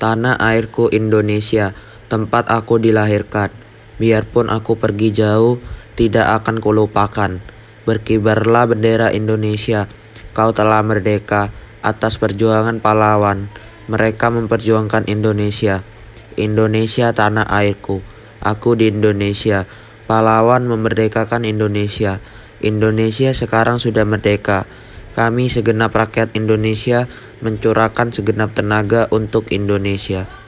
Tanah airku Indonesia, tempat aku dilahirkan. Biarpun aku pergi jauh, tidak akan kulupakan. Berkibarlah bendera Indonesia, kau telah merdeka atas perjuangan pahlawan. Mereka memperjuangkan Indonesia. Indonesia tanah airku, aku di Indonesia. Pahlawan memerdekakan Indonesia. Indonesia sekarang sudah merdeka. Kami segenap rakyat Indonesia mencurahkan segenap tenaga untuk Indonesia.